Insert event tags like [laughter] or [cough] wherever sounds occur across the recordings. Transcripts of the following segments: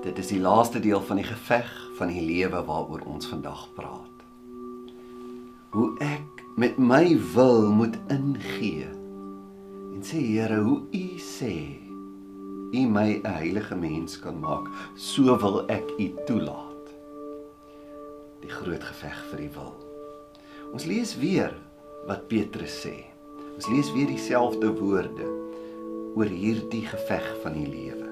Dit is die laaste deel van die geveg van die lewe waaroor ons vandag praat. Hoe ek met my wil moet ingee en sê Here, hoe U sê U my 'n heilige mens kan maak, so wil ek U toelaat. Die groot geveg vir die wil. Ons lees weer wat Petrus sê. Ons lees weer dieselfde woorde oor hierdie geveg van die lewe.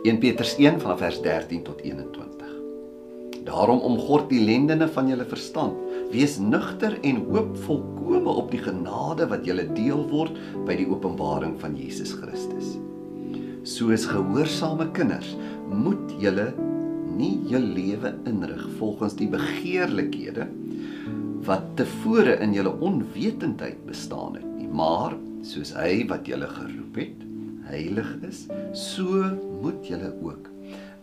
1 Petrus 1 vanaf vers 13 tot 21. Daarom omgord die lendene van julle verstand, wees nugter en hoop volkome op die genade wat julle deel word by die openbaring van Jesus Christus. Soos gehoorsame kinders, moet julle nie jul lewe inrig volgens die begeerlikhede wat tevore in julle onwetendheid bestaan het nie, maar soos hy wat julle geroep het, heilig is, so moet julle ook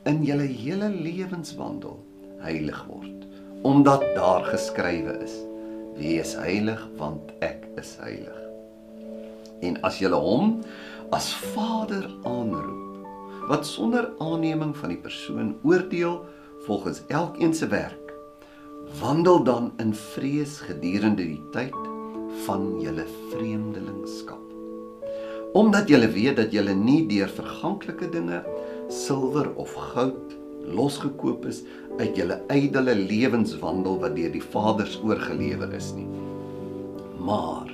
in julle hele lewenswandel heilig word, omdat daar geskrywe is: Wees heilig, want ek is heilig. En as julle hom as Vader aanroep, wat sonder aanneming van die persoon oordeel volgens elkeen se werk, wandel dan in vrees gedurende die tyd van julle vreemdelingskap omdat julle weet dat julle nie deur verganklike dinge, silwer of goud losgekoop is uit julle ydelle lewenswandel wat deur die Vaders oorgelewer is nie, maar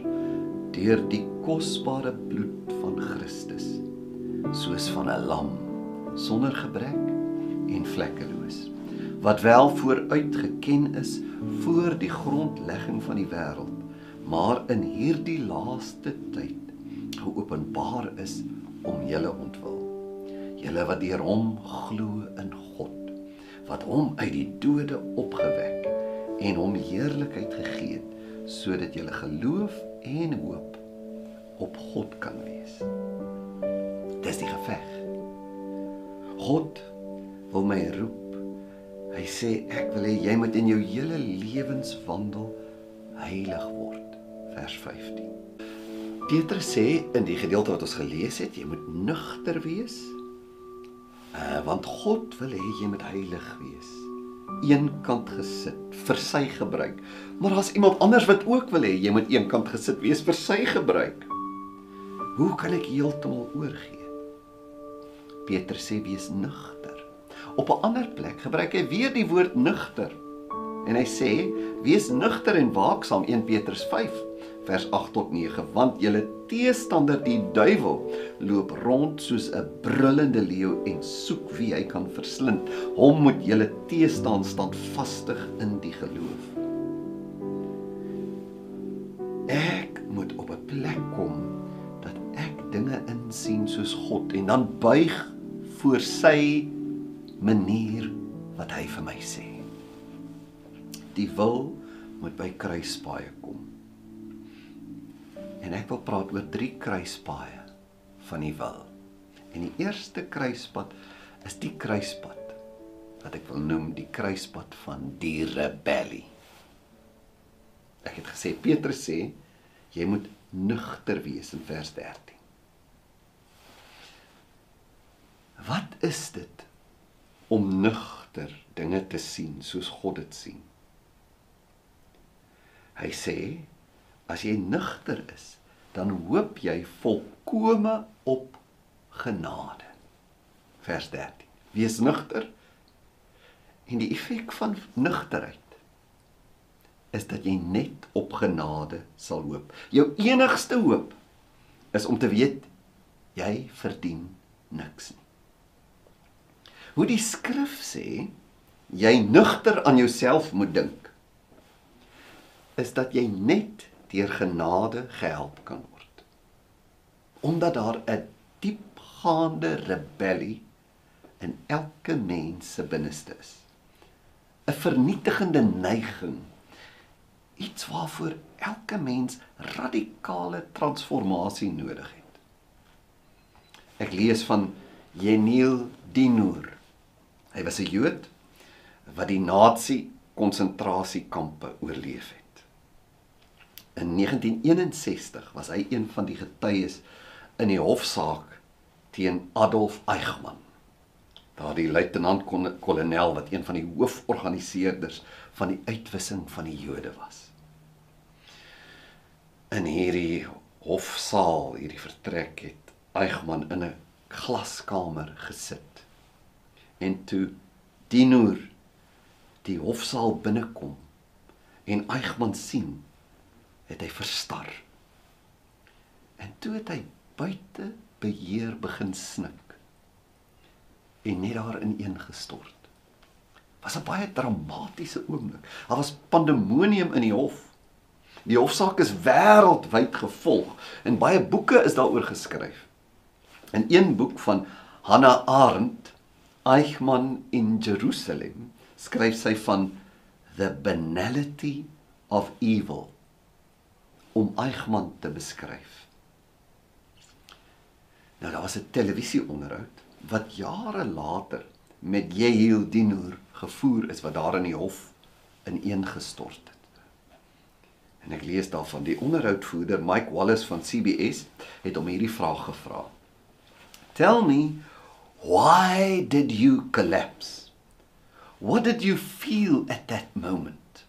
deur die kosbare bloed van Christus, soos van 'n lam sonder gebrek en vlekkeloos, wat wel vooruit geken is voor die grondlegging van die wêreld, maar in hierdie laaste tyd geopenbaar is om julle ontwil. Julle wat deur hom glo in God, wat hom uit die dode opgewek en hom heerlikheid gegee het sodat julle geloof en hoop op God kan wees. Dis die geveg. God wil my roep. Hy sê ek wil hê jy moet in jou hele lewenswandel heilig word. Vers 15. Petrus sê in die gedeelte wat ons gelees het, jy moet nugter wees. Uh want God wil hê jy moet heilig wees. Eenkant gesit vir sy gebruik. Maar daar's iemand anders wat ook wil hê jy moet eenkant gesit wees vir sy gebruik. Hoe kan ek heeltemal oorgee? Petrus sê wees nugter. Op 'n ander plek gebruik hy weer die woord nugter. En hy sê wees nugter en waaksaam 1 Petrus 5 vers 8 tot 9 want julle teestander die duiwel loop rond soos 'n brullende leeu en soek wie hy kan verslind. Hom moet julle teestaan standvastig in die geloof. Ek moet op 'n plek kom dat ek dinge insien soos God en dan buig voor sy manier wat hy vir my sê. Die wil moet by kruispaaie kom En ek wil praat oor drie kruispaaie van die wil. En die eerste kruispad is die kruispad wat ek wil noem die kruispad van die rebellie. Ek het gesê Petrus sê jy moet nugter wees in vers 13. Wat is dit om nugter dinge te sien soos God dit sien? Hy sê As jy nugter is, dan hoop jy volkome op genade. Vers 13. Wees nugter. En die effek van nugterheid is dat jy net op genade sal hoop. Jou enigste hoop is om te weet jy verdien niks nie. Hoe die skrif sê, jy nugter aan jouself moet dink is dat jy net deur genade gehelp kan word. Omdat daar 'n diepgaande rebellie in elke mens se binneste is. 'n Vernietigende neiging. Iets waarvoor elke mens radikale transformasie nodig het. Ek lees van Jeniel Dinoor. Hy was 'n Jood wat die Nazi konsentrasiekampe oorleef het. In 1961 was hy een van die getuies in die hofsaak teen Adolf Eichmann. Daardie luitenant-kolonel wat een van die hooforganiseerders van die uitwissing van die Jode was. In hierdie hofsaal, hierdie vertrek het Eichmann in 'n glaskamer gesit. En toe Dinoer die hofsaal binnekom en Eichmann sien, het hy verstar. En toe het hy buite beheer begin snik en net daar ineengestort. Was 'n baie dramatiese oomblik. Daar was pandemonium in die hof. Die hofsaak is wêreldwyd gevolg en baie boeke is daaroor geskryf. In een boek van Hannah Arendt, Eichmann in Jerusalem, skryf sy van the banality of evil om Eichmann te beskryf. Nou daar was 'n televisieonderhoud wat jare later met Yehil Dinoor gevoer is wat daar in die hof ineengestort het. En ek lees daarvan die onderhoudvoerder Mike Wallace van CBS het hom hierdie vraag gevra. Tell me why did you collapse? What did you feel at that moment?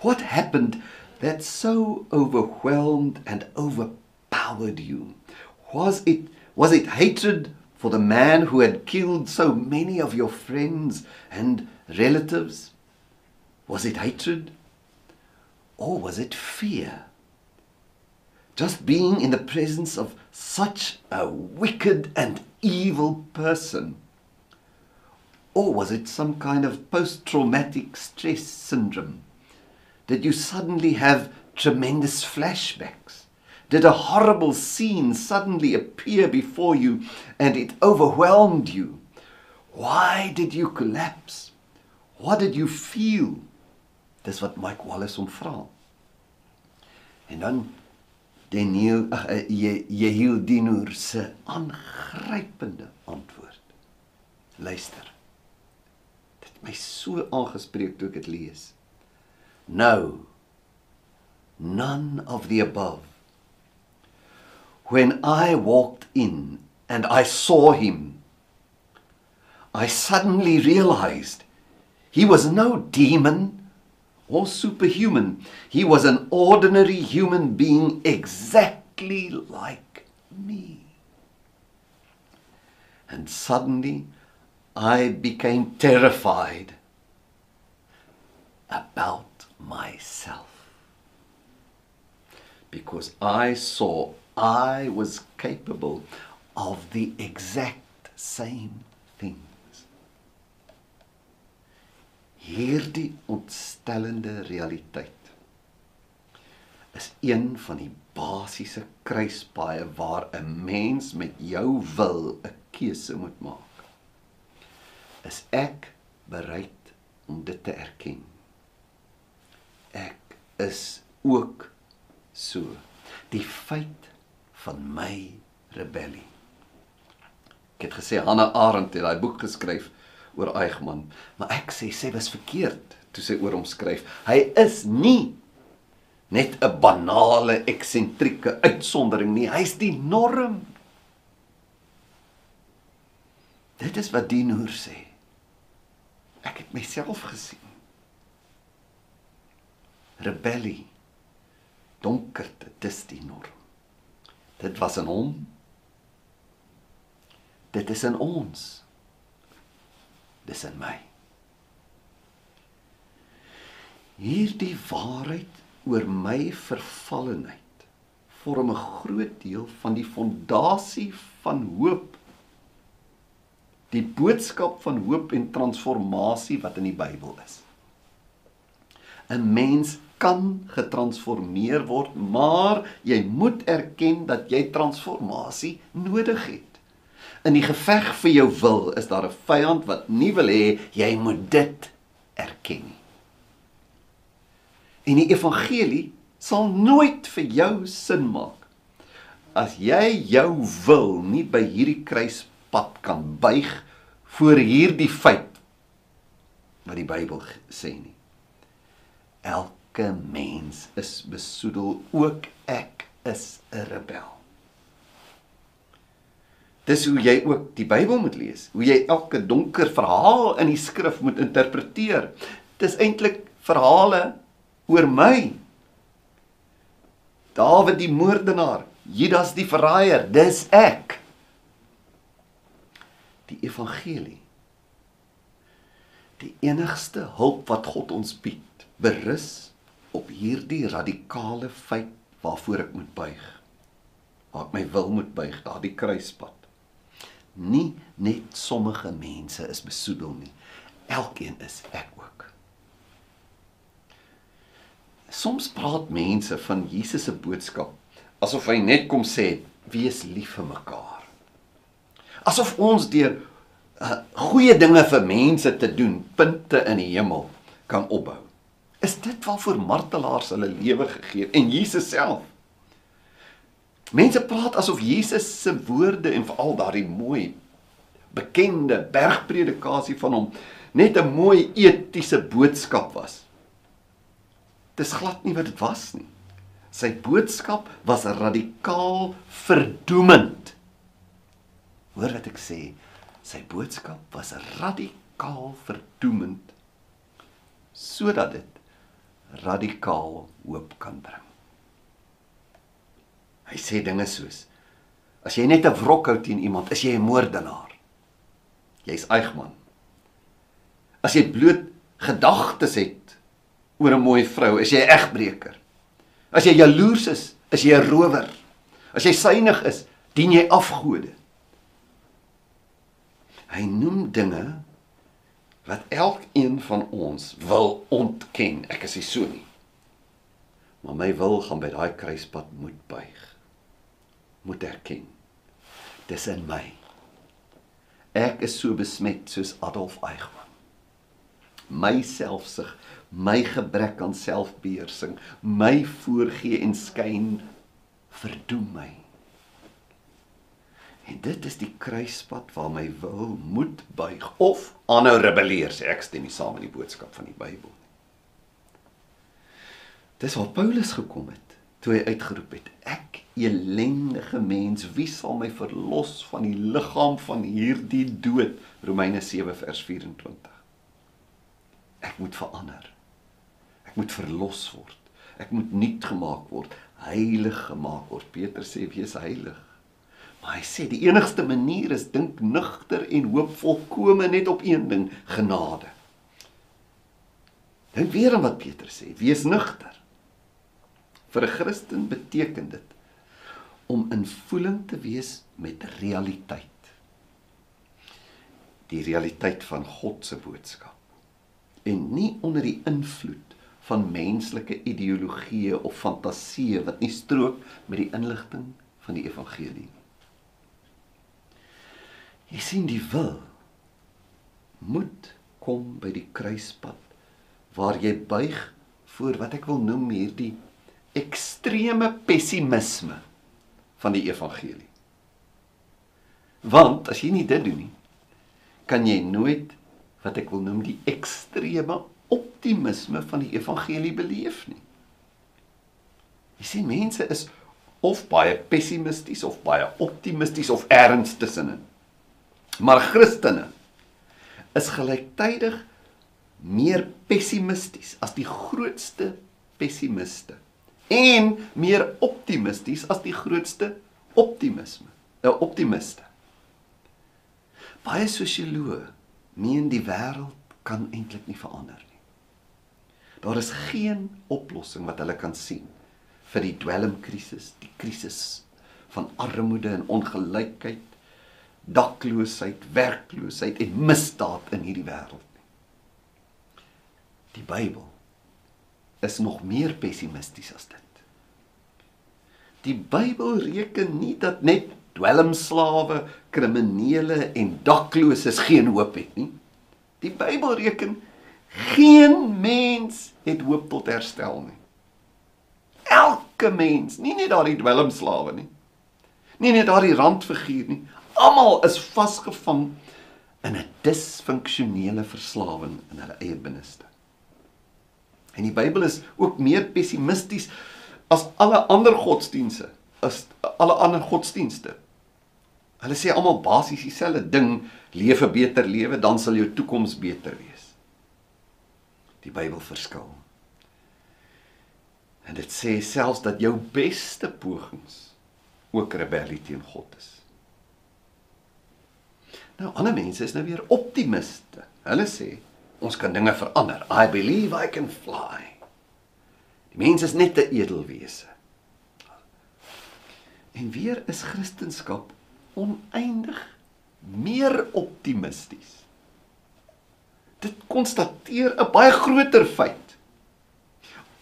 What happened that so overwhelmed and overpowered you? Was it was it hatred for the man who had killed so many of your friends and relatives? Was it hatred? Or was it fear? Just being in the presence of such a wicked and evil person? Or was it some kind of post traumatic stress syndrome? Did you suddenly have tremendous flashbacks? Did a horrible scene suddenly appear before you and it overwhelmed you? Why did you collapse? What did you feel? Dis wat Mike Wallace hom vra. En dan Daniel ag eh, Jehiel Dinoor se aangrypende antwoord. Luister. Dit het my so aangespreek toe ek dit lees. No. None of the above. When I walked in and I saw him, I suddenly realized he was no demon or superhuman. He was an ordinary human being exactly like me. And suddenly I became terrified about myself. Because I saw I was capable of the exact same thing. hierdie ontstellende realiteit is een van die basiese kruispaaie waar 'n mens met jou wil 'n keuse moet maak. Is ek bereid om dit te erken? Ek is ook so. Die feit van my rebellie. Ek het gesê Hannah Arendt het daai boek geskryf oor Eichmann, maar ek sê sy was verkeerd toe sy oor hom skryf. Hy is nie net 'n banale eksentrieke uitsondering nie, hy's die norm. Dit is wat Dinoor sê. Ek het myself gesien. Rebellie. Donkerte, dis die norm. Dit was in hom. Dit is in ons dis in my. Hierdie waarheid oor my vervallenheid vorm 'n groot deel van die fondasie van hoop. Die boodskap van hoop en transformasie wat in die Bybel is. 'n Mens kan getransformeer word, maar jy moet erken dat jy transformasie nodig het. In die geveg vir jou wil is daar 'n vyand wat nie wil hê jy moet dit erken nie. En die evangelie sal nooit vir jou sin maak as jy jou wil nie by hierdie kruispad kan buig voor hierdie feit wat die Bybel sê nie. Elke mens is besoedel, ook ek is 'n rebel. Dis hoe jy ook die Bybel moet lees, hoe jy elke donker verhaal in die skrif moet interpreteer. Dis eintlik verhale oor my. Dawid die moordenaar, Judas die verraaier, dis ek. Die evangelie. Die enigste hulp wat God ons bied, berus op hierdie radikale feit waarvoor ek moet buig. Waar ek my wil moet buig, daardie kruispad. Nie net sommige mense is besoedel nie. Elkeen is ek ook. Soms praat mense van Jesus se boodskap asof hy net kom sê wees lief vir mekaar. Asof ons deur uh, goeie dinge vir mense te doen punte in die hemel kan opbou. Is dit waarvoor martelaars hulle lewe gegee het en Jesus self? Mense praat asof Jesus se woorde en veral daardie mooi bekende bergpredikasie van hom net 'n mooi etiese boodskap was. Dis glad nie wat dit was nie. Sy boodskap was radikaal verdoemend. Hoor wat ek sê? Sy boodskap was radikaal verdoemend sodat dit radikaal hoop kan bring. Hy sê dinge soos: As jy net 'n wrok hou teen iemand, is jy 'n moordenaar. Jy's eegman. As jy bloot gedagtes het oor 'n mooi vrou, is jy 'n egbreker. As jy jaloers is, is jy 'n rower. As jy synig is, dien jy afgode. Hy noem dinge wat elkeen van ons wil ontken. Ek is nie so nie. Maar my wil gaan by daai kruispunt moet buig. Moet erken. Dis in my. Ek is so besmet soos Adolf Eichmann. My selfsug, my gebrek aan selfbeheersing, my voorgee en skyn verdoem my. En dit is die kruispunt waar my wil moet buig of aanhou rebelleer, sê ek stem nie saam met die boodskap van die Bybel nie. Dis waar Paulus gekom het toe hy uitgeroep het: Ek elendige mens, wie sal my verlos van die liggaam van hierdie dood? Romeine 7 vers 24. Ek moet verander. Ek moet verlos word. Ek moet nuut gemaak word, heilig gemaak word. Petrus sê wees heilig. Maar hy sê die enigste manier is dink nugter en hoop volkome net op een ding, genade. Dink weer aan wat Petrus sê, wees nugter. Vir 'n Christen beteken dit om in voeling te wees met realiteit. Die realiteit van God se boodskap en nie onder die invloed van menslike ideologieë of fantasieë wat nie strook met die inligting van die evangelie nie. Jy sien die wil moet kom by die kruispunt waar jy buig voor wat ek wil noem hierdie ekstreme pessimisme van die evangelie. Want as jy nie dit doen nie, kan jy nooit wat ek wil noem die ekstreme optimisme van die evangelie beleef nie. Jy sien mense is of baie pessimisties of baie optimisties of ergens tussenin. Maar Christene is gelyktydig meer pessimisties as die grootste pessimiste en meer optimisties as die grootste optimisme. 'n nou, Optimiste. Baie sosioloë meen die wêreld kan eintlik nie verander nie. Daar is geen oplossing wat hulle kan sien vir die dwelmkrisis, die krisis van armoede en ongelykheid dakloosheid, werkloosheid en misdaad in hierdie wêreld nie. Die Bybel is nog meer pessimisties as dit. Die Bybel reken nie dat net dwelmslawe, kriminele en dakloses geen hoop het nie. Die Bybel reken geen mens het hoop tot herstel nie. Elke mens, nie net daardie dwelmslawe nie. Nie net daardie randfiguur nie, almal is vasgevang in 'n disfunksionele verslawing in hulle eie binneste. En die Bybel is ook meer pessimisties as alle ander godsdienste, as alle ander godsdienste. Hulle sê almal basies dieselfde ding, leef 'n beter lewe, dan sal jou toekoms beter wees. Die Bybel verskil. En dit sê selfs dat jou beste pogings ook rebellie teen God is. Nou ander mense is nou weer optimiste. Hulle sê ons kan dinge verander. I believe I can fly. Die mens is net 'n edelwese. En weer is Christendom oneindig meer optimisties. Dit konstateer 'n baie groter feit.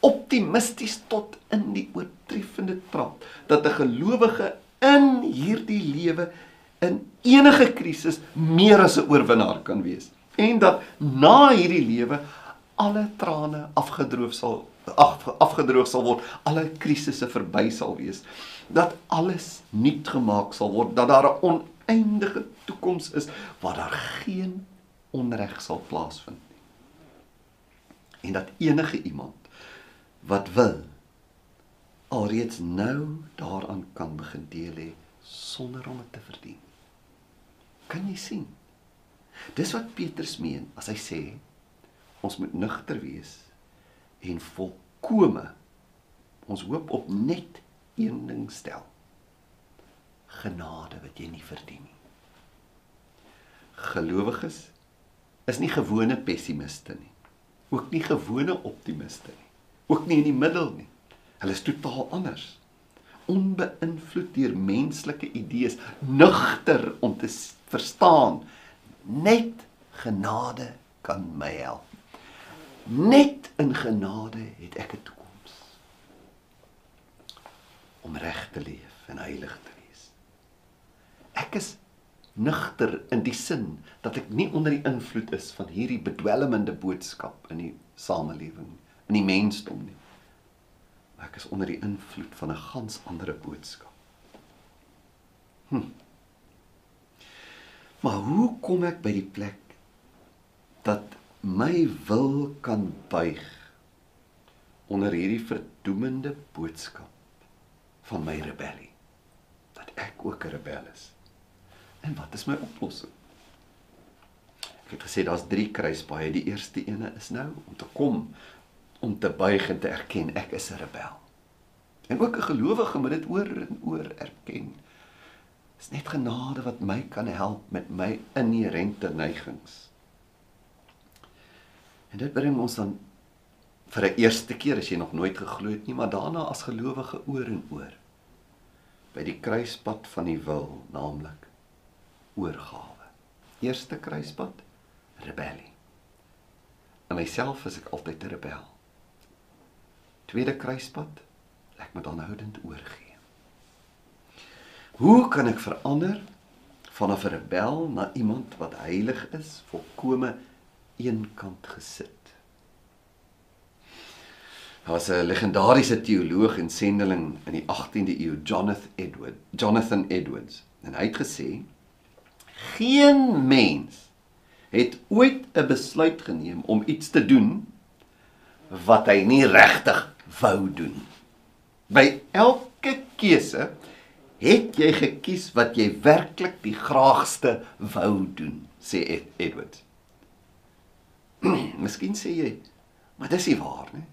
Optimisties tot in die oortreffende trap dat 'n gelowige in hierdie lewe in enige krisis meer as 'n oorwinnaar kan wees en dat na hierdie lewe alle trane afgedroog sal af, afgedroog sal word, alle krisisse verby sal wees, dat alles nuut gemaak sal word, dat daar 'n oneindige toekoms is waar daar geen onreg sal plaasvind nie. En dat enige iemand wat wil alreeds nou daaraan kan begin deel hê sonder om dit te verdien. Kan jy sien? Dis wat Petrus meen as hy sê ons moet nugter wees en volkome ons hoop op net een ding stel. Genade wat jy nie verdien nie. Gelowiges is nie gewone pessimiste nie. Ook nie gewone optimiste nie. Ook nie in die middel nie. Hulle is totaal anders onbeïnvloed deur menslike idees, nugter om te verstaan net genade kan my help. Net in genade het ek 'n toekoms om reg te leef en heilig te wees. Ek is nugter in die sin dat ek nie onder die invloed is van hierdie bedwelmende boodskap in die samelewing, in die mensdom nie. Ek is onder die invloed van 'n gans ander boodskap. Hm. Maar hoe kom ek by die plek dat my wil kan buig onder hierdie verdoemende boodskap van my rebellie? Dat ek ook 'n rebel is. En wat is my oplossing? Ek het gesê daar's 3 kruispaaie. Die eerste ene is nou om te kom om te buig en te erken ek is 'n rebel. En ook 'n gelowige moet dit oor en oor erken. Dis net genade wat my kan help met my inherente neigings. En dit bring ons dan vir 'n eerste keer as jy nog nooit geglo het nie, maar daarna as gelowige oor en oor by die kruispunt van die wil, naamlik oorgawe. Eerste kruispunt rebellie. In myself is ek altyd 'n rebel. Tweede kruispunt, ek moet aanhoudend oorgee. Hoe kan ek verander van 'n rebel na iemand wat heilig is, volkome eenkant gesit? Daar was 'n legendariese teoloog en sendeling in die 18de eeu, Jonathan Edward, Jonathan Edwards, en hy het gesê: Geen mens het ooit 'n besluit geneem om iets te doen wat hy nie regtig wou doen. By elke keuse het jy gekies wat jy werklik die graagste wou doen, sê Ed Edward. [clears throat] Miskien sê jy, maar dis nie waar nie.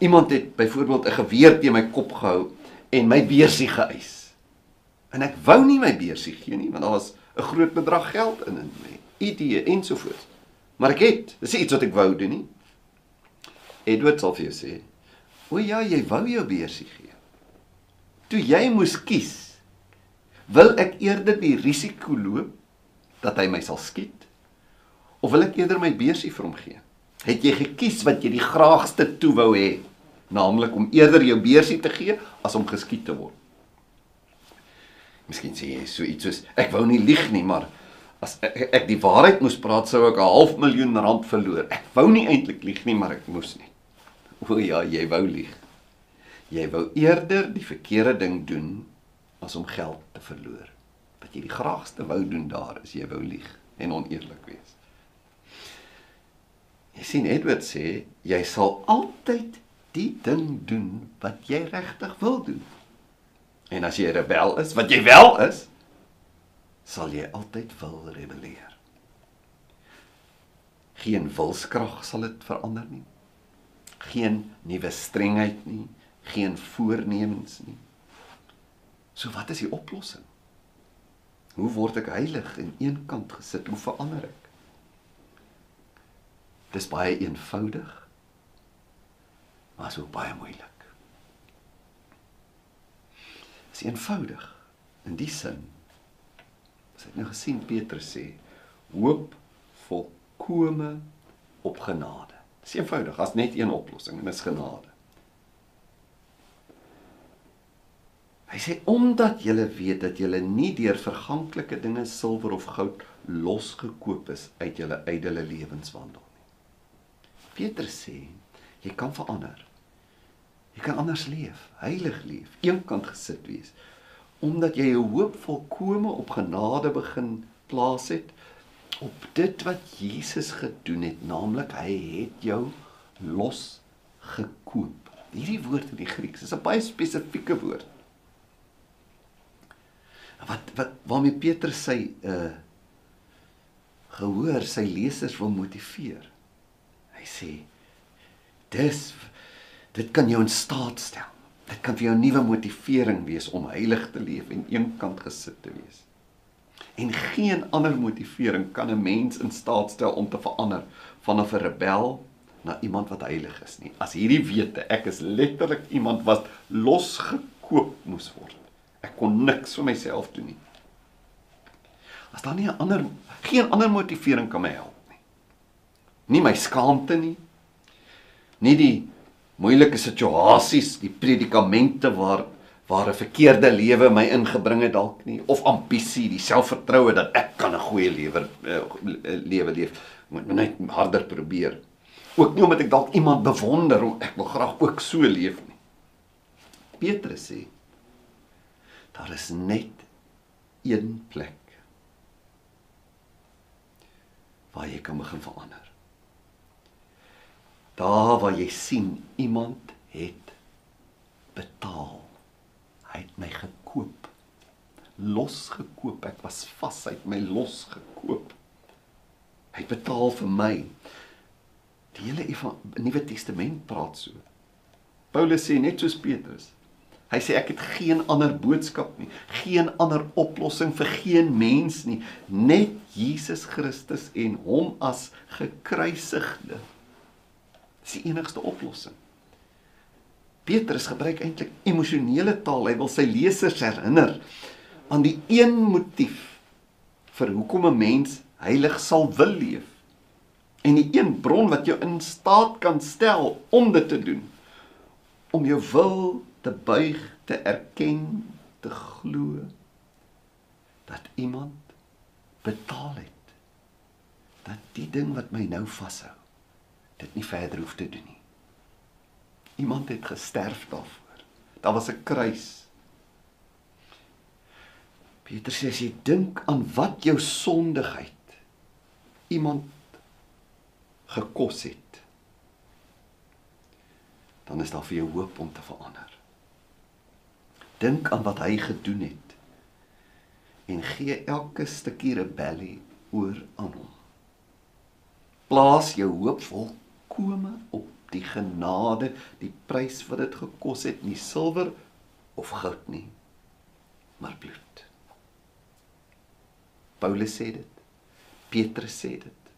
Iemand het byvoorbeeld 'n geweer teen my kop gehou en my beursie geëis. En ek wou nie my beursie gee nie, want daar was 'n groot bedrag geld in in my idee ensovoorts. Maar ek het, dis iets wat ek wou doen nie. Edward sal vir jou sê, "O ja, jy wou jou beursie gee." Toe jy moes kies, wil ek eerder die risiko loop dat hy my sal skiet of wil ek eerder my beursie vir hom gee? Het jy gekies wat jy die graagste toe wou hê, naamlik om eerder jou beursie te gee as om geskiet te word? Miskien sê jy so iets soos ek wou nie lieg nie, maar as ek, ek die waarheid moes praat sou ek 'n half miljoen rand verloor. Ek wou nie eintlik lieg nie, maar ek moes nie. O ja, jy wou lieg. Jy wou eerder die verkeerde ding doen as om geld te verloor. Wat jy die graagste wou doen daar is jy wou lieg en oneerlik wees. Jy sien Edward sê jy sal altyd die ding doen wat jy regtig wil doen. En as jy rebel is, wat jy wel is, sal jy altyd wil rebelleer. Geen wilskrag sal dit verander nie. Geen nuwe strengheid nie, geen voornemens nie. So wat is die oplossing? Hoe word ek heilig en eenkant gesit? Hoe verander ek? Dis baie eenvoudig. Maar so baie moeilik. Dis eenvoudig in die sin. As ek nou gesien Petrus sê, hoop volkome op genade. Dis eenvoudig, as net een oplossing en dis genade. Hy sê omdat julle weet dat julle nie deur verganklike dinge silwer of goud losgekoop is uit julle ydelle lewenswandel nie. Petrus sê jy kan verander. Jy kan anders leef, heilig leef, eenkant gesit wees omdat jy jou hoop volkome op genade begin plaas het op dit wat Jesus gedoen het, naamlik hy het jou los gekoop. Hierdie woord in die Grieks is 'n baie spesifieke woord wat wat waarmee Petrus sy uh gehoor sy lesers wil motiveer. Hy sê dis dit kan jou in staat stel. Dit kan vir jou 'n nuwe motivering wees om heilig te leef en eenkant gesit te wees. En geen ander motivering kan 'n mens in staat stel om te verander van 'n rebel na iemand wat heilig is nie. As hierdie wete ek is letterlik iemand wat losgekoop moes word. Ek kon niks vir myself doen nie. As daar nie 'n ander geen ander motivering kan my help nie. Nie my skaamte nie. Nie die moeilike situasies, die predikamente waar waar 'n verkeerde lewe my ingebring het dalk nie of ambisie, die selfvertroue dat ek kan 'n goeie lewe uh, lewe leef. Moet net harder probeer. Ook nie omdat ek dalk iemand bewonder hoe ek wil graag ook so leef nie. Petrus sê Daar is net een plek waar jy kan begin verander. Daar waar jy sien iemand het betaal. Hy het my gekoop. Losgekoop. Ek was vas, hy het my losgekoop. Hy het betaal vir my. Die hele Nuwe Testament praat so. Paulus sê net soos Petrus, Hy sê ek het geen ander boodskap nie, geen ander oplossing vir geen mens nie, net Jesus Christus en hom as gekruisigde. Dis die enigste oplossing. Petrus gebruik eintlik emosionele taal. Hy wil sy lesers herinner aan die een motief vir hoekom 'n mens heilig sal wil leef. En die een bron wat jou in staat kan stel om dit te doen. Om jou wil te buig, te erken, te glo dat iemand betaal het. Dat die ding wat my nou vashou, dit nie verder hoef te doen nie. Iemand het gesterf daarvoor. Daar was 'n kruis. Petrus sê as jy dink aan wat jou sondigheid iemand gekos het, dan is daar vir jou hoop om te verander. Dink aan wat hy gedoen het en gee elke stukkie rebellie oor aan hom. Plaas jou hoop volkome op die genade, die prys wat dit gekos het, nie silwer of goud nie, maar bloed. Paulus sê dit. Petrus sê dit.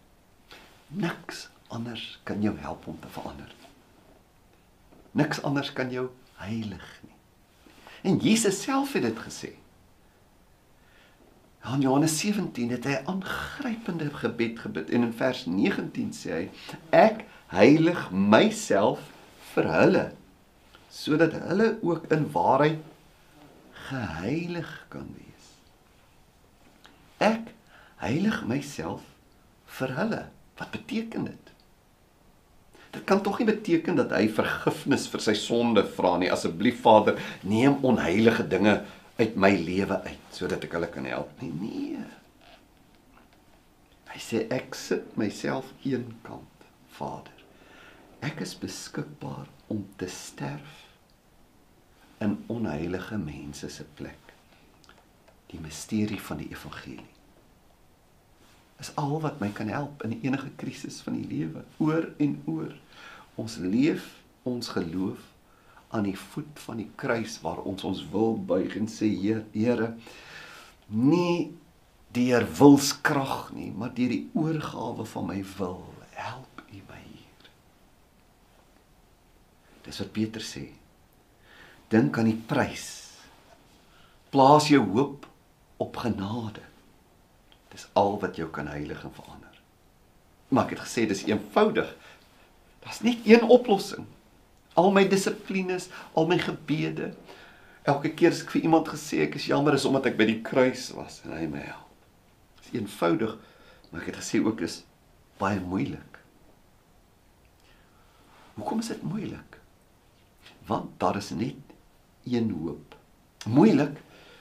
Niks anders kan jou help om te verander. Niks anders kan jou heilig nie. En Jesus self het dit gesê. In Johannes 17 het hy 'n aangrypende gebed gebid en in vers 19 sê hy: Ek heilig myself vir hulle sodat hulle ook in waarheid geheilig kan wees. Ek heilig myself vir hulle. Wat beteken dit? Dit kan tog nie beteken dat hy vergifnis vir sy sonde vra nie. Asseblief Vader, neem onheilige dinge uit my lewe uit sodat ek hulle kan help nie. Nee. Hy sê ek sit myself eenkant, Vader. Ek is beskikbaar om te sterf in onheilige mense se plek. Die misterie van die evangelie is al wat my kan help in enige krisis van die lewe, oor en oor. Ons leef ons geloof aan die voet van die kruis waar ons ons wil buig en sê Here, nie deur wilskrag nie, maar deur die oorgawe van my wil, help U my hier. Dis wat Peter sê. Dink aan die prys. Plaas jou hoop op genade. Dis al wat jou kan heilig en verander. Maar ek het gesê dis eenvoudig. Daar's net een oplossing. Al my dissiplines, al my gebede, elke keer as ek vir iemand gesê ek is jammer is omdat ek by die kruis was en hy my help. Dis eenvoudig, maar ek het gesê ook is baie moeilik. Hoekom is dit moeilik? Want daar is net een hoop. Moeilik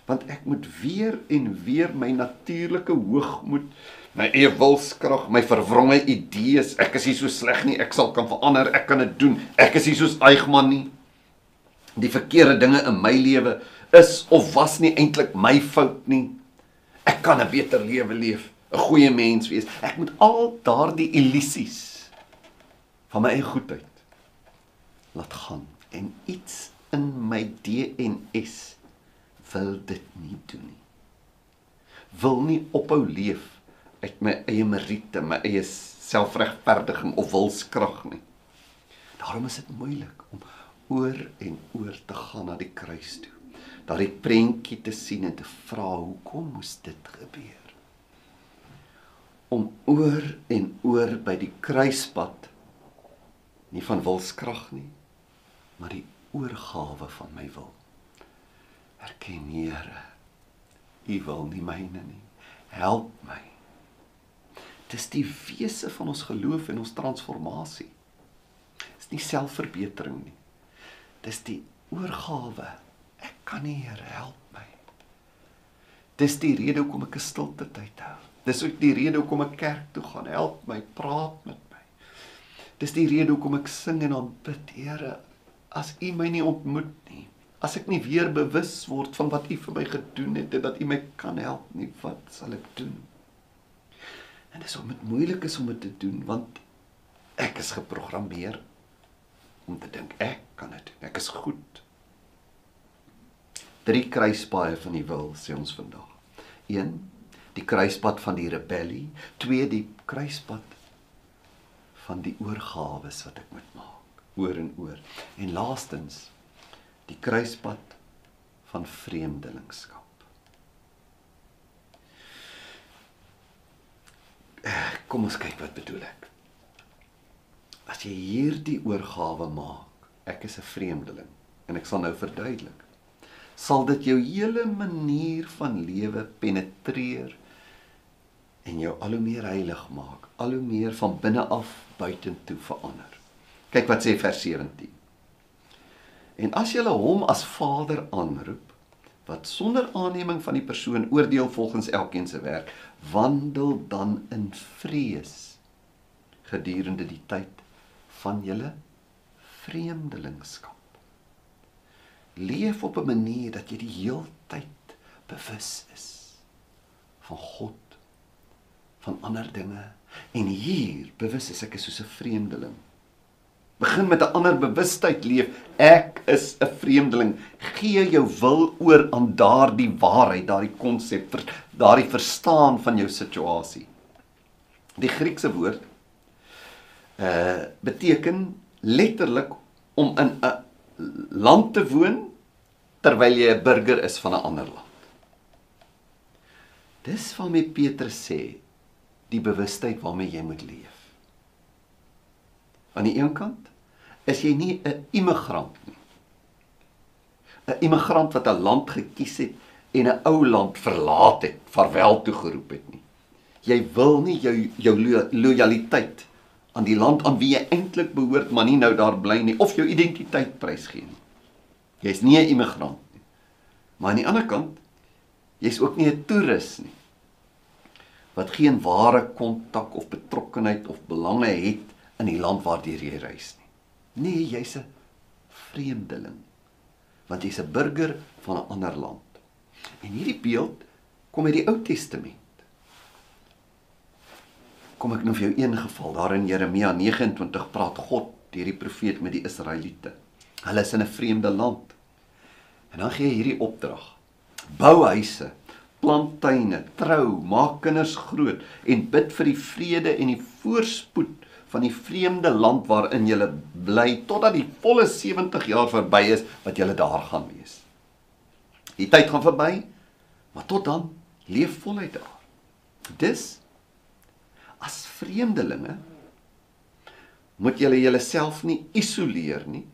want ek moet weer en weer my natuurlike hoogmoed, my eie wilskrag, my verwronge idees, ek is nie so sleg nie, ek sal kan verander, ek kan dit doen. Ek is nie soos Eichmann nie. Die verkeerde dinge in my lewe is of was nie eintlik my fout nie. Ek kan 'n beter lewe leef, 'n goeie mens wees. Ek moet al daardie illusies van my eie goedheid laat gaan en iets in my DNS wil dit nie doen nie. Wil nie ophou leef uit my eie meriete, my eie selfregverdiging of wilskrag nie. Daarom is dit moeilik om oor en oor te gaan na die kruis toe. Daardie prentjie te sien en te vra hoekom moes dit gebeur? Om oor en oor by die kruispad nie van wilskrag nie, maar die oorgawe van my wil. Erken Here, U wil nie myne nie. Help my. Dis die wese van ons geloof en ons transformasie. Dis nie selfverbetering nie. Dis die oorgawe. Ek kan nie Here help my. Dis die rede hoekom ek 'n stilte tyd hou. Dis ook die rede hoekom ek kerk toe gaan. Help my, praat met my. Dis die rede hoekom ek sing en aanbid, Here, as U my nie ontmoet nie, as ek nie weer bewus word van wat U vir my gedoen het en dat U my kan help nie, wat sal ek doen? En dis om dit moeilik is om dit te doen want ek is geprogrammeer om te dink ek kan dit. Ek is goed. Drie kruispaaie van die wil sê ons vandag. 1 die kruispad van die rebellie, 2 die kruispad van die oorgawes wat ek moet maak oor en oor. En laastens die kruispad van vreemdelingskap. Kom ons kyk wat bedoel ek. As jy hierdie oorgawe maak, ek is 'n vreemdeling en ek sal nou verduidelik. Sal dit jou hele manier van lewe penetreer en jou al hoe meer heilig maak, al hoe meer van binne af buitentoe verander. Kyk wat sê vers 17. En as jy hom as Vader aanroep, wat sonder aanneming van die persoon oordeel volgens elkeen se werk, wandel dan in vrees gedurende die tyd van julle vreemdelingskap. Leef op 'n manier dat jy die heeltyd bewus is van God, van ander dinge en hier bewus is ek is soos 'n vreemdeling begin met 'n ander bewustheid leef. Ek is 'n vreemdeling. Gee jou wil oor aan daardie waarheid, daardie konsep, daardie verstaan van jou situasie. Die Griekse woord uh beteken letterlik om in 'n land te woon terwyl jy 'n burger is van 'n ander land. Dis waarmee Petrus sê die bewustheid waarmee jy moet leef. Aan die een kant is jy nie 'n immigrant nie. 'n Immigrant wat 'n land gekies het en 'n ou land verlaat het, vaarwel toe geroep het nie. Jy wil nie jou jou lojaliteit aan die land aan wie jy eintlik behoort, maar nie nou daar bly nie of jou identiteit prysgee nie. Jy's nie 'n immigrant nie. Maar aan die ander kant, jy's ook nie 'n toerus nie wat geen ware kontak of betrokkenheid of belange het in die land waardeur jy reis nie. Nee, jy's 'n vreemdeling want jy's 'n burger van 'n ander land. En hierdie beeld kom uit die Ou Testament. Kom ek nou vir jou een geval daar in Jeremia 29 praat God deur die profeet met die Israeliete. Hulle is in 'n vreemde land. En dan gee hy hierdie opdrag: Bou huise, plant tuine, trou, maak kinders groot en bid vir die vrede en die voorspoed van die vreemde land waarin jy bly totdat die volle 70 jaar verby is wat jy daar gaan wees. Die tyd gaan verby, maar tot dan leef voluit daar. Dis as vreemdelinge moet julle julleself nie isoleer nie,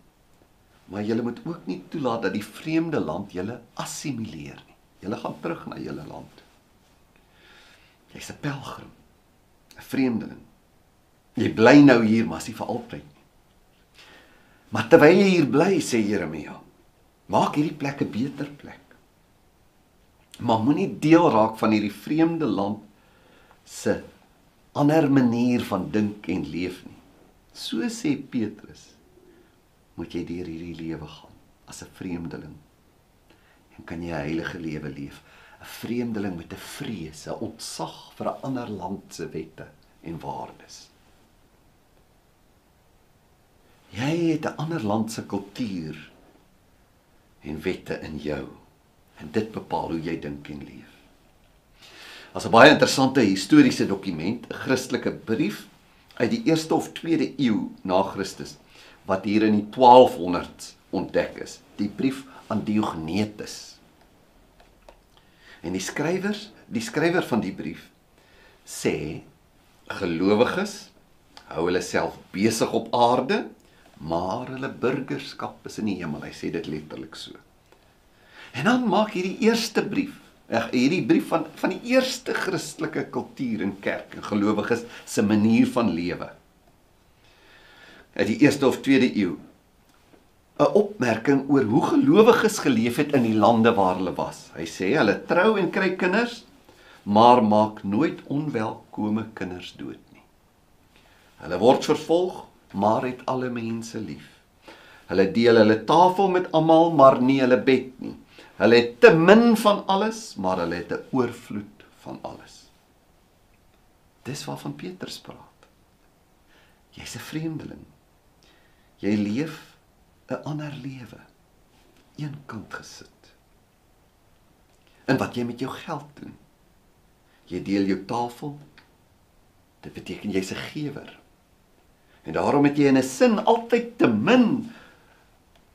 maar julle moet ook nie toelaat dat die vreemde land julle assimileer nie. Julle gaan terug na julle land. Jy's 'n pelgrim, 'n vreemdeling. Jy bly nou hier, maar nie vir altyd nie. Maar terwyl jy hier bly, sê Jeremia, maak hierdie plek 'n beter plek. Maar moenie deel raak van hierdie vreemde land se ander manier van dink en leef nie. So sê Petrus, moet jy deur hierdie lewe gaan as 'n vreemdeling. En kan jy 'n heilige lewe leef, 'n vreemdeling met 'n vrees, 'n ontzag vir 'n ander land se wette en waardes. Jy het 'n ander land se kultuur en wette in jou. En dit bepaal hoe jy dink en leef. As 'n baie interessante historiese dokument, 'n Christelike brief uit die 1ste of 2de eeu na Christus wat hier in die 1200s ontdek is, die brief aan Diogenetus. En die skrywers, die skrywer van die brief sê gelowiges hou hulle self besig op aarde, maar hulle burgerskap is in die hemel. Hy sê dit letterlik so. En dan maak hierdie eerste brief, ag hierdie brief van van die eerste Christelike kultuur en kerk en gelowiges se manier van lewe. Uit die eerste of tweede eeu 'n opmerking oor hoe gelowiges geleef het in die lande waar hulle was. Hy sê hulle trou en kry kinders, maar maak nooit onwelkome kinders dood nie. Hulle word vervolg, maar het alle mense lief. Hulle deel hulle tafel met almal, maar nie hulle bed nie. Hulle het te min van alles, maar hulle het 'n oorvloed van alles. Dis waarvan Petrus praat. Jy's 'n vreemdeling. Jy leef 'n ander lewe. Eenkant gesit. En wat jy met jou geld doen? Jy deel jou tafel. Dit beteken jy's 'n gewer. En daarom het jy in 'n sin altyd te min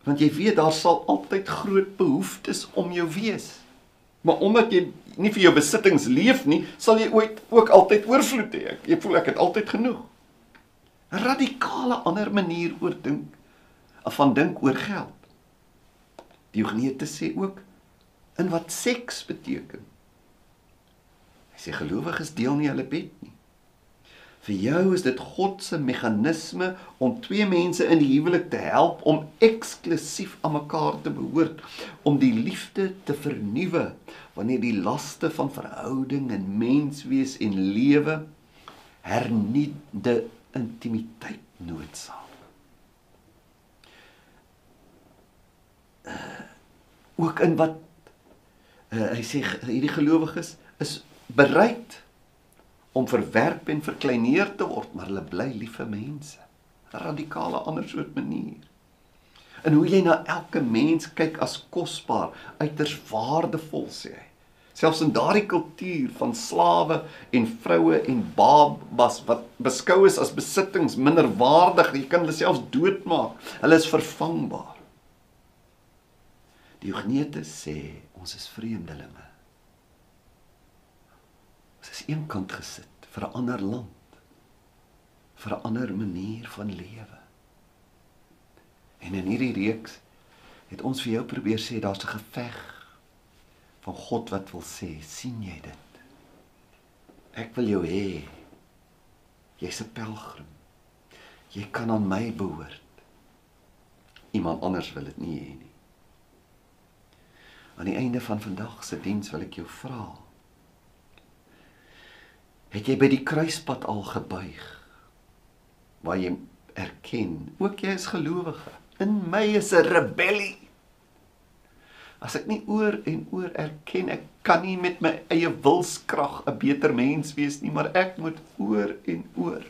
want jy weet daar sal altyd groot behoeftes om jou wees. Maar omdat jy nie vir jou besittings leef nie, sal jy ooit ook altyd oorvloed hê. Jy voel ek het altyd genoeg. 'n Radikale ander manier oor dink van dink oor geld. Diogenetus sê ook in wat seks beteken. Hy sê gelowiges deel nie hulle bed nie. Vir jou is dit God se meganisme om twee mense in die huwelik te help om eksklusief aan mekaar te behoort, om die liefde te vernuwe wanneer die laste van verhouding en menswees en lewe hernuide intimiteit noodsaak. Uh, ook in wat uh, hy sê hierdie gelowiges is bereid om verwerp en verkleineer te word, maar hulle bly liefe mense. 'n Radikale ander soort manier. En hoe jy na elke mens kyk as kosbaar, uiters waardevol sê hy. Selfs in daardie kultuur van slawe en vroue en babas wat beskou is as besittings minderwaardig, jy kan hulle selfs doodmaak. Hulle is vervangbaar. Diogenetus sê ons is vreemdelinge. Ons is eenkant gesit vir 'n ander land. vir 'n ander manier van lewe. En in hierdie reeks het ons vir jou probeer sê daar's 'n geveg van God wat wil sê, sien jy dit? Ek wil jou hê. Jy's 'n pelgrim. Jy kan aan my behoort. Iemand anders wil dit nie hê nie. Aan die einde van vandag se diens wil ek jou vra het jy by die kruispunt al gebuig waar jy erken ook jy is gelowige in my is 'n rebellie As ek nie oor en oor erken ek kan nie met my eie wilskrag 'n beter mens wees nie, maar ek moet oor en oor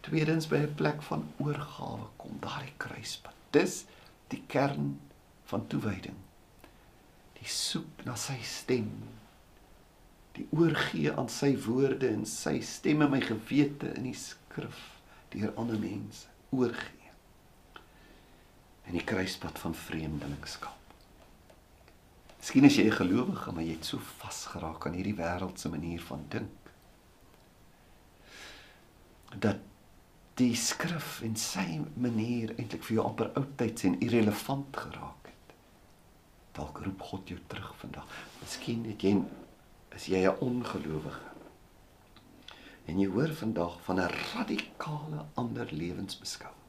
tweedens by 'n plek van oorgawe kom, daardie kruispunt. Dis die kern van toewyding. Die soek na sy stem. Die oorgee aan sy woorde en sy stem in my gewete in die skrif deur ander mense oorgee. En die kruispunt van vreemdelingskap. Miskien is jy 'n gelowige, maar jy het so vasgeraak aan hierdie wêreldse manier van dink. Dat die skrif en sy manier eintlik vir jou amper oudtyds en irrelevant geraak het. Dalk roep God jou terug vandag. Miskien het jy is jy 'n ongelowige. En jy hoor vandag van 'n radikale ander lewensbeskouing.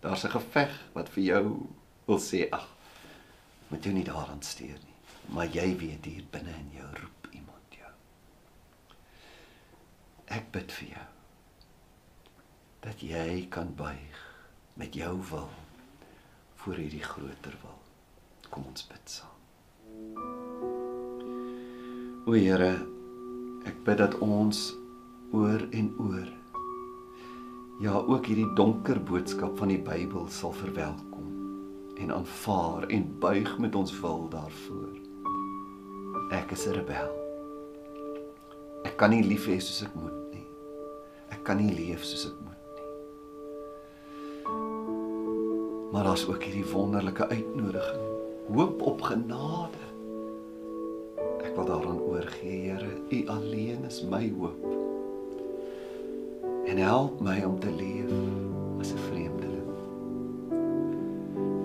Daar's 'n geveg wat vir jou wil sê, ag, moet jou nie daaraan steur nie. Maar jy weet hier binne in jou roep iemand jou. Ek bid vir jou dat jy kan buig met jou wil voor hierdie groter wil. Kom ons bid saam. O Here, ek bid dat ons oor en oor ja ook hierdie donker boodskap van die Bybel sal verwelkom en aanvaar en buig met ons wil daarvoor. Ek is 'n rebel. Ek kan nie lief hê soos ek moet nie. Ek kan nie leef soos ek moet nie. Maar daar's ook hierdie wonderlike uitnodiging. Hoop op genade. Wil daaraan oorgee, Here. U alleen is my hoop. En help my om te leef as 'n vreemdeling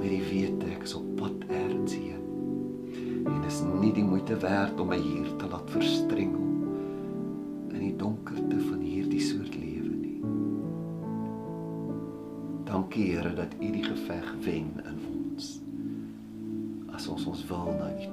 met die wete ek is op pad ergens heen. En dis nie die moeite werd om my hier te laat verstrengel in die donkerte van hierdie soort lewe nie. Dankie Here dat U die geveg wen in ons. As ons ons wil na U